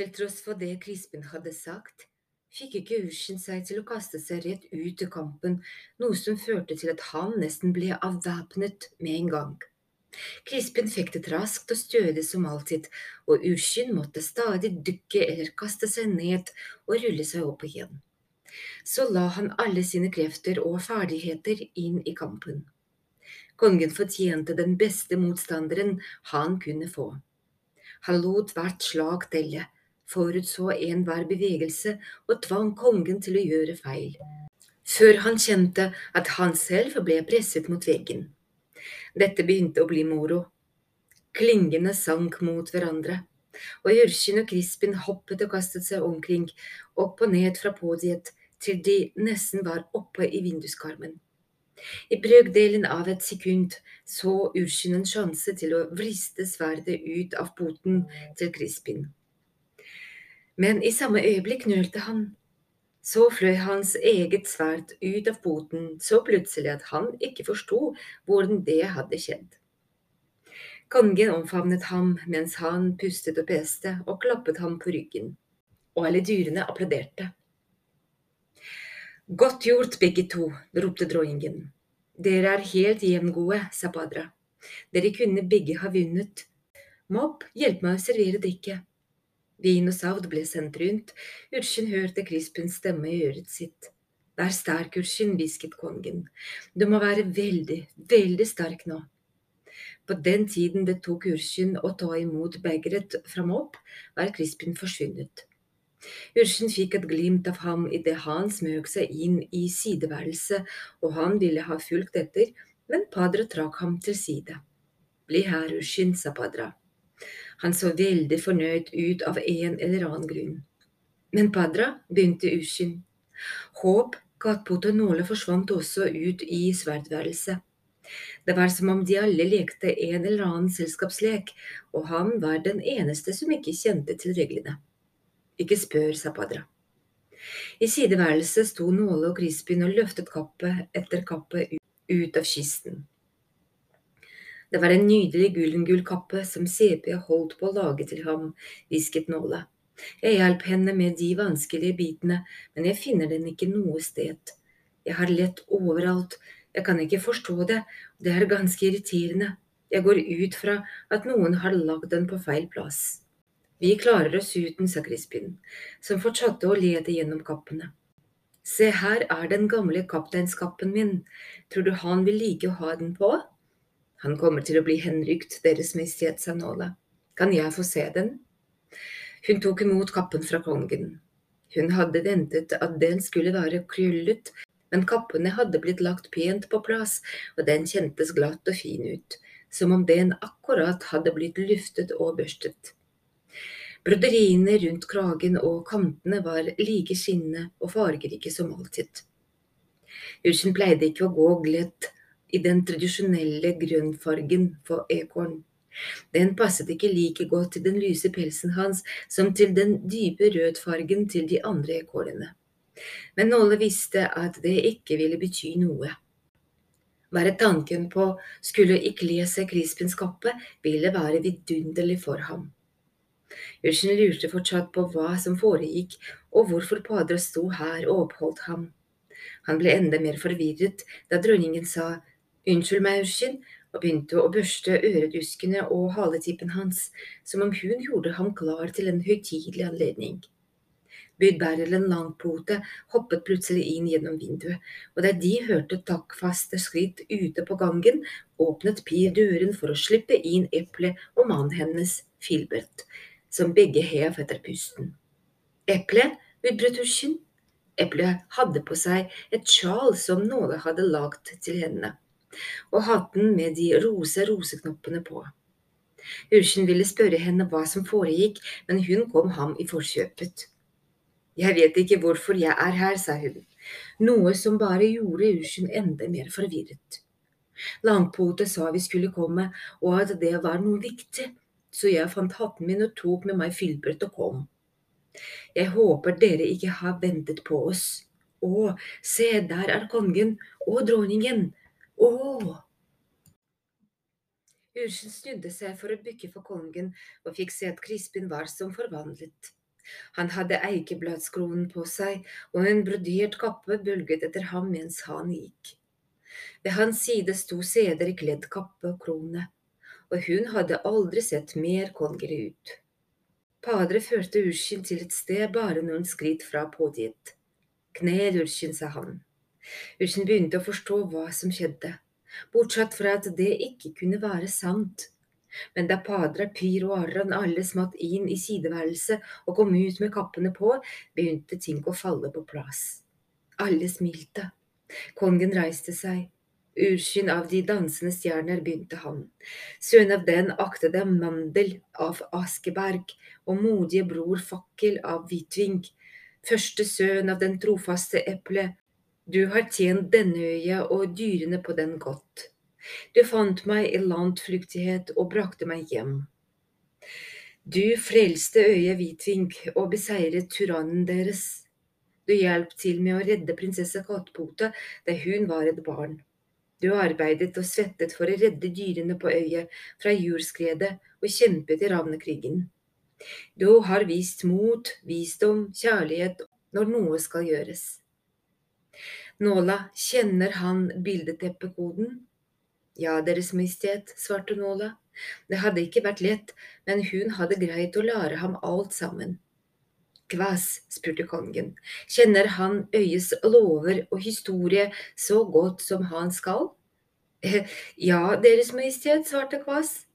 Til tross for det Krispen hadde sagt, fikk ikke Ushin seg til å kaste seg rett ut i kampen, noe som førte til at han nesten ble avvæpnet med en gang. Crispin fektet raskt og stødig som alltid, og Ushin måtte stadig dykke eller kaste seg ned og rulle seg opp igjen. Så la han alle sine krefter og ferdigheter inn i kampen. Kongen fortjente den beste motstanderen han kunne få. Han lot hvert slag telle, forutså enhver bevegelse og tvang kongen til å gjøre feil, før han kjente at han selv ble presset mot veggen. Dette begynte å bli moro. Klingene sank mot hverandre, og Jørkin og Crispin hoppet og kastet seg omkring, opp og ned fra podiet, til de nesten var oppe i vinduskarmen. I brøkdelen av et sekund så Urshin en sjanse til å vriste sverdet ut av poten til Crispin. Men i samme øyeblikk nølte han. Så fløy hans eget sverd ut av poten så plutselig at han ikke forsto hvordan det hadde skjedd. Kongen omfavnet ham mens han pustet og peste, og klappet ham på ryggen, og alle dyrene applauderte. Godt gjort, begge to, ropte dronningen. Dere er helt jevngode, sa Padra. Dere kunne begge ha vunnet. Mopp, hjelp meg å servere drikket. Vin og saft ble sendt rundt, Urskin hørte Krispens stemme i øret sitt. Vær sterk, Urskin, hvisket kongen. Du må være veldig, veldig sterk nå. På den tiden det tok Urskin å ta imot begeret fra Mopp, var Krispen forsvunnet. Urskin fikk et glimt av ham idet han smøg seg inn i sideværelset, og han ville ha fulgt etter, men Padra trakk ham til side. Bli her, Urskin, sa Padra. Han så veldig fornøyd ut av en eller annen grunn. Men Padra, begynte Urskin. Håp, Gatpot og Nåle forsvant også ut i sverdværelset. Det var som om de alle lekte en eller annen selskapslek, og han var den eneste som ikke kjente til reglene. Ikke spør, sa Padra. I sideværelset sto Nåle og Crispin og løftet kappet etter kappet ut av kisten. Det var en nydelig guldengull kappe som CP holdt på å lage til ham, hvisket Nåle. Jeg hjalp henne med de vanskelige bitene, men jeg finner den ikke noe sted. Jeg har lett overalt, jeg kan ikke forstå det, og det er ganske irriterende. Jeg går ut fra at noen har lagd den på feil plass. Vi klarer oss uten, sa Crispin, som fortsatte å lede gjennom kappene. Se, her er den gamle kapteinskappen min, tror du han vil like å ha den på? Han kommer til å bli henrykt, Deres Majestet, sa. Kan jeg få se den? Hun tok imot kappen fra kongen. Hun hadde ventet at den skulle være krøllet, men kappene hadde blitt lagt pent på plass, og den kjentes glatt og fin ut, som om den akkurat hadde blitt luftet og børstet. Broderiene rundt kragen og kantene var like skinnende og fargerike som alltid. Ursen pleide ikke å gå glett i den tradisjonelle grønnfargen for ekorn. Den passet ikke like godt til den lyse pelsen hans som til den dype rødfargen til de andre ekornene. Men Nåle visste at det ikke ville bety noe. Bare tanken på skulle ikle seg krispens kappe ville være vidunderlig for ham. Jørgen lurte fortsatt på hva som foregikk, og hvorfor Padre sto her og oppholdt ham. Han ble enda mer forvirret da dronningen sa unnskyld meg, Ursin, og begynte å børste øreduskene og haletippen hans, som om hun gjorde ham klar til en høytidelig anledning. Budbæreren Langpote hoppet plutselig inn gjennom vinduet, og da de hørte takkfaste skritt ute på gangen, åpnet Pir døren for å slippe inn Eple og mannen hennes, Filbert, som begge hev etter pusten. Eple, utbrøt Ushin. Eplet hadde på seg et sjal som noen hadde lagd til henne, og hatten med de rosa roseknoppene på. Ursen ville spørre henne hva som foregikk, men hun kom ham i forkjøpet. Jeg vet ikke hvorfor jeg er her, sa hun, noe som bare gjorde Ursen enda mer forvirret. Langpote sa vi skulle komme, og at det var noe viktig, så jeg fant hatten min og tok med meg Filbert og kom. Jeg håper dere ikke har ventet på oss. Å, se, der er kongen og dronningen. Å! Ursen snudde seg for å bykke for kongen og fikk se at Crispin var som forvandlet. Han hadde eikebladskronen på seg, og en brodert kappe bølget etter ham mens han gikk. Ved hans side sto seder i kledd kappe og krone, og hun hadde aldri sett mer kongelig ut. Padre førte Urskin til et sted bare noen skritt fra podiet. Kned, Urskin, sa han. Urskin begynte å forstå hva som skjedde, bortsett fra at det ikke kunne være sant. Men da Padre, Pyr og Aron alle smatt inn i sideværelset og kom ut med kappene på, begynte ting å falle på plass. Alle smilte. Kongen reiste seg. Urskyn av de dansende stjerner begynte han. Sønn av den aktede Mandel av Askeberg og modige bror Fakkel av Hvitving. Første sønn av den trofaste Eple. Du har tjent denne øya og dyrene på den godt. Du fant meg i landflyktighet og brakte meg hjem. Du frelste øyet Hvitvink og beseiret tyrannen deres. Du hjalp til med å redde prinsesse Kattpote da hun var et barn. Du arbeidet og svettet for å redde dyrene på øyet fra jordskredet og kjempet i ravnekrigen. Du har vist mot, visdom, kjærlighet når noe skal gjøres. Nåla, kjenner han bildeteppekoden? Ja, Deres Majestet, svarte Nåla. Det hadde ikke vært lett, men hun hadde greit å lære ham alt sammen. Kvas, spurte kongen, kjenner han øyets lover og historie så godt som han skal? Ja, Deres Majestet, svarte Kvas.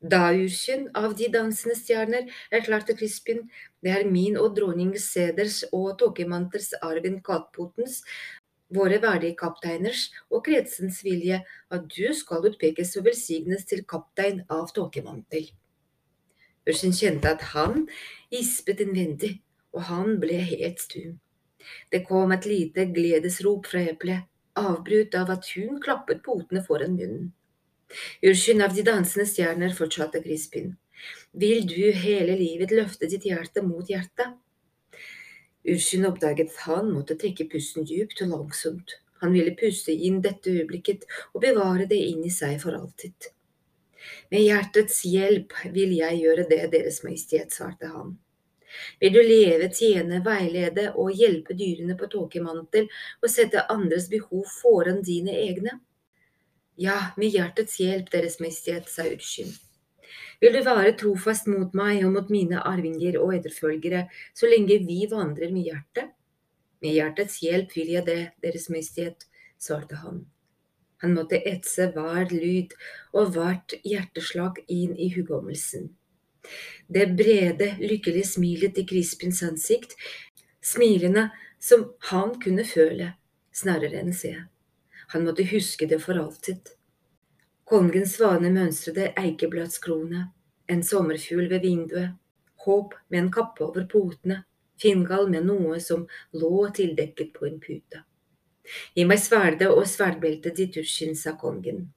Da Urkjen av de dansende stjerner, erklærte Crispin, det er min og dronning Seders og tåkemanters Arvin Katpotens våre verdige kapteiners og kretsens vilje at du skal utpekes og velsignes til kaptein av tåkemantel. Ørsen kjente at han gispet innvendig, og han ble helt stum. Det kom et lite gledesrop fra eplet, avbrutt av at hun klappet potene foran munnen. Urskyld av de dansende stjerner, fortsatte Crispin. Vil du hele livet løfte ditt hjerte mot hjertet? Urskin oppdaget at han måtte trekke pusten dypt og langsomt. Han ville puste inn dette øyeblikket og bevare det inn i seg for alltid. Med hjertets hjelp vil jeg gjøre det, Deres Majestet, svarte han. Vil du leve, tjene, veilede og hjelpe dyrene på tåkemantel og sette andres behov foran dine egne? Ja, med hjertets hjelp, Deres Majestet, sa Urshin. Vil du være trofast mot meg og mot mine arvinger og etterfølgere så lenge vi vandrer med hjertet? Med hjertets hjelp vil jeg det, Deres Majestet, svarte han. Han måtte etse hver lyd og hvert hjerteslag inn i hukommelsen. Det brede, lykkelige smilet i Crispins ansikt, smilene som han kunne føle, snarere enn se. Han måtte huske det for alltid. Kongens svane mønstrede eikebladskrone, en sommerfugl ved vinduet, håp med en kappe over potene, Fingal med noe som lå tildekket på en pute. Gi meg sverdet og sverdbeltet ditt, Ushin, sa kongen.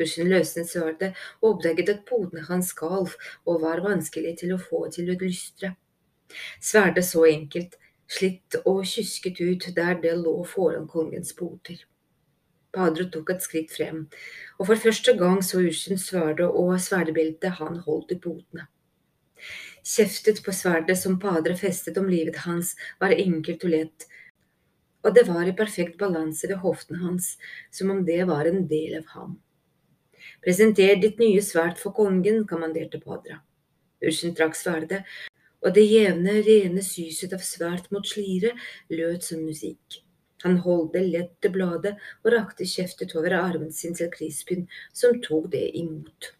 Ushin løsnet sverdet og oppdaget at potene hans skalv og var vanskelig til å få til å lystre. Sverdet så enkelt, slitt og kysket ut der det lå foran kongens poter. Padre tok et skritt frem, og for første gang så Ursins sverdet og sverdebeltet han holdt i potene. Kjeftet på sverdet som Padre festet om livet hans, var enkelt og lett, og det var i perfekt balanse ved hoften hans, som om det var en del av ham. Presenter ditt nye sverd for kongen, kommanderte Padre. Ursin trakk sverdet, og det jevne, rene syset av sverd mot slire lød som musikk. Han holdt lett til bladet og rakte kjeftet over armen sin til Crispin, som tok det imot.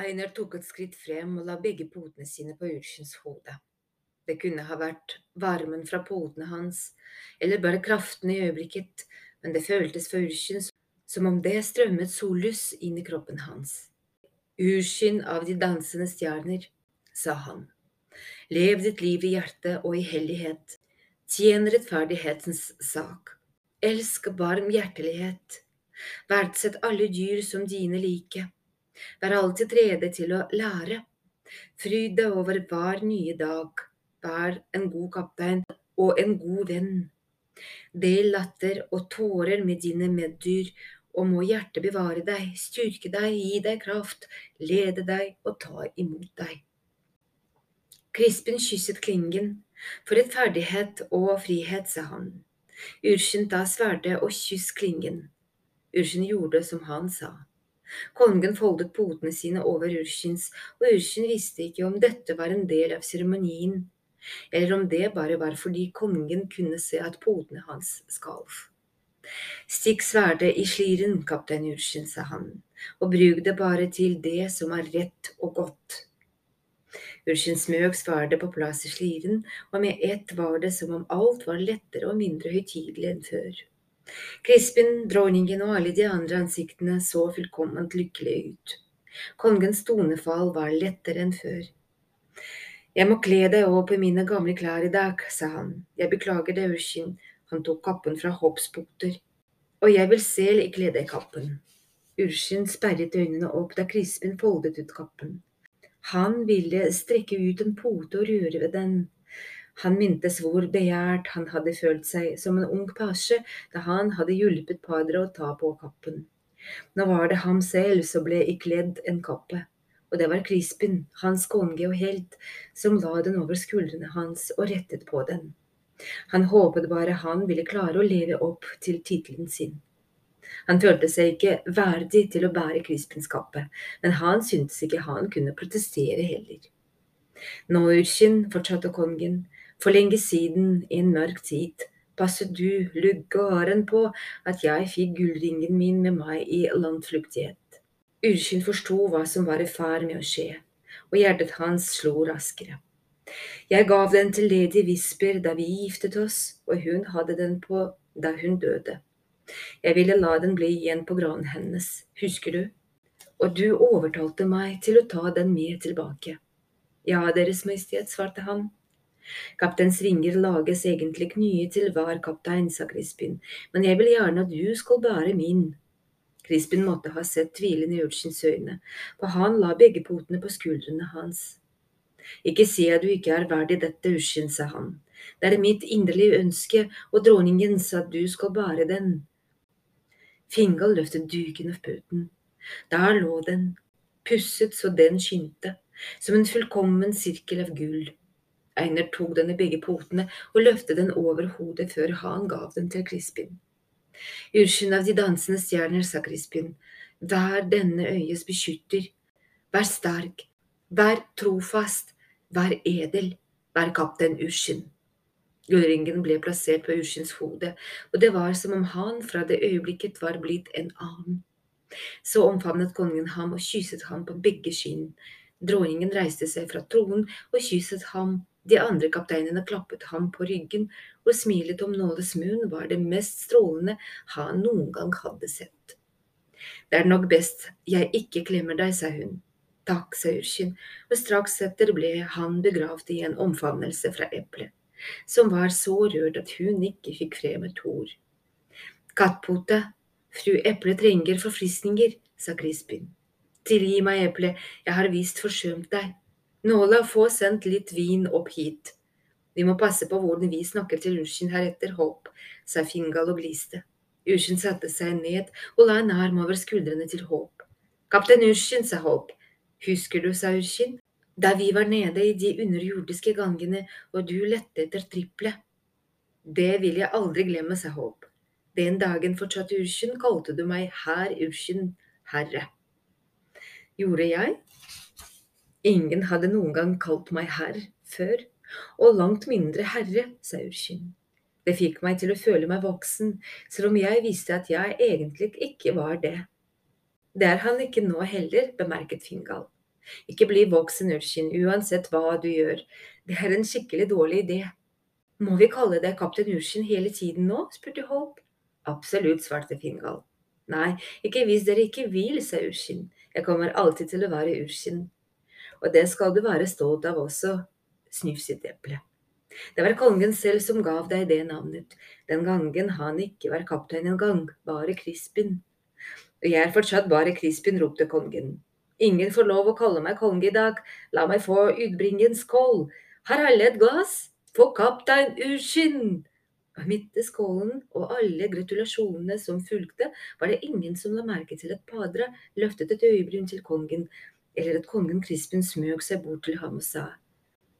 Einar tok et skritt frem og la begge potene sine på Urskins hode. Det kunne ha vært varmen fra potene hans, eller bare kraften i øyeblikket, men det føltes for Urskin som om det strømmet sollys inn i kroppen hans. Urskinn av de dansende stjerner, sa han. Lev ditt liv i hjertet og i hellighet. Tjen rettferdighetens sak. Elsk barmhjertelighet. Verdsett alle dyr som dine like. Vær alltid rede til å lære. Fryd deg over hver nye dag. Vær en god kaptein og en god venn. Del latter og tårer med dine meddyr og må hjertet bevare deg, styrke deg, gi deg kraft, lede deg og ta imot deg. Crispin kysset klingen, for rettferdighet og frihet, sa han. Urskin ta sverdet og kyss klingen. Urskin gjorde som han sa. Kongen foldet potene sine over Urskins, og Urskin visste ikke om dette var en del av seremonien, eller om det bare var fordi kongen kunne se at potene hans skalv. Stikk sverdet i sliren, kaptein Urskin, sa han, og bruk det bare til det som er rett og godt. Urskin smøg sverdet på plass i sliren, og med ett var det som om alt var lettere og mindre høytidelig enn før. Crispin, dronningen og alle de andre ansiktene så fullkomment lykkelige ut. Kongens tonefall var lettere enn før. Jeg må kle deg opp i mine gamle klær i dag, sa han. Jeg beklager det, Urskin, han tok kappen fra hoppspotter. Og jeg vil selv kle deg kappen. Urskin sperret øynene opp da Crispin foldet ut kappen. Han ville strekke ut en pote og røre ved den. Han mintes hvor begjært han hadde følt seg som en ung pasje da han hadde hjulpet padre å ta på kappen. Nå var det ham selv som ble ikledd en kappe, og det var Crispin, hans konge og helt, som la den over skuldrene hans og rettet på den. Han håpet bare han ville klare å leve opp til tittelen sin. Han følte seg ikke verdig til å bære krispinskapet, men han syntes ikke han kunne protestere heller. Nå, Urkin, fortsatte kongen, for lenge siden, i en mørk tid, passet du lugge og haren på at jeg fikk gullringen min med meg i landfluktighet. Urkin forsto hva som var i ferd med å skje, og hjertet hans slo raskere. Jeg gav den til lady Visper da vi giftet oss, og hun hadde den på da hun døde. Jeg ville la den bli igjen på granen hennes, husker du? Og du overtalte meg til å ta den med tilbake. Ja, Deres Majestet, svarte han. Kapteins ringer lages egentlig nye til hver kaptein, sa Crispin, men jeg vil gjerne at du skal bære min. Crispin måtte ha sett tvilen i Urchins øyne, for han la begge potene på skuldrene hans. Ikke si at du ikke er verdig dette, Urchin, sa han. Det er mitt inderlige ønske og dronningens at du skal bære den. Fingal løftet duken av puten. Der lå den, pusset så den skinte, som en fullkommen sirkel av gull. Einar tok den i begge potene og løftet den over hodet før han gav den til Crispin. Urskin av de dansende stjerner, sa Crispin, vær denne øyes beskytter, vær sterk, vær trofast, Vær edel, vær kaptein Ushin. Gullringen ble plassert på Ushins hode, og det var som om han fra det øyeblikket var blitt en annen. Så omfavnet kongen ham og kysset ham på begge skinn. Dronningen reiste seg fra tronen og kysset ham, de andre kapteinene klappet ham på ryggen og smilet om Nåles munn var det mest strålende han noen gang hadde sett. Det er nok best jeg ikke klemmer deg, sa hun. Takk, sa Urskin, og straks etter ble han begravd i en omfavnelse fra eplet, som var så rørt at hun ikke fikk frem et ord. Kattpote, fru Eple trenger forfriskninger, sa Crispin. Tilgi meg, Eple, jeg har visst forsømt deg. Nåla, få sendt litt vin opp hit. Vi må passe på hvordan vi snakker til Ushin heretter, Håp, sa Fingal og gliste. Ushin satte seg ned og la en arm over skuldrene til Håp. Kaptein Ushin, sa Håp, Husker du, sa Urskin, da vi var nede i de underjordiske gangene og du lette etter triplet? Det vil jeg aldri glemme, sa Håp. Den dagen, fortsatte Urskin, kalte du meg herr Urskin, herre. Gjorde jeg? Ingen hadde noen gang kalt meg herr før, og langt mindre herre, sa Urskin. Det fikk meg til å føle meg voksen, selv om jeg visste at jeg egentlig ikke var det. Det er han ikke nå heller, bemerket Fingal. Ikke bli voksen, urskinn, uansett hva du gjør. Det er en skikkelig dårlig idé. Må vi kalle deg kaptein urskinn hele tiden nå? spurte Hope. Absolutt, svarte Fingal. Nei, ikke hvis dere ikke vil, sa urskinn. Jeg kommer alltid til å være urskinn.» Og det skal du være stolt av også, snufset eplet. Det var kongen selv som gav deg det navnet, den gangen han ikke var kaptein engang, bare Crispin. Og jeg er fortsatt bare Crispin, ropte kongen. Ingen får lov å kalle meg konge i dag, la meg få utbringe en skål. Har alle et glass? For kaptein Urskin! Og midt i skålen og alle gratulasjonene som fulgte, var det ingen som la merke til at Padra løftet et øyebryn til kongen, eller at kongen Crispin smøg seg bort til ham og sa,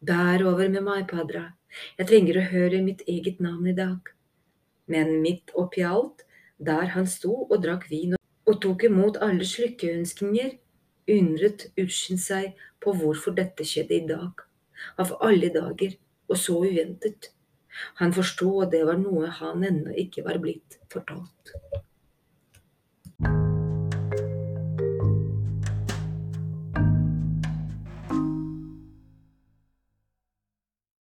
Bær over med meg, Padra, jeg trenger å høre mitt eget navn i dag. Men midt oppi alt, der han sto og drakk vin og tok imot alle lykkeønskninger, undret Ushin seg på hvorfor dette skjedde i dag, av alle dager, og så uventet. Han forsto at det var noe han ennå ikke var blitt fortalt.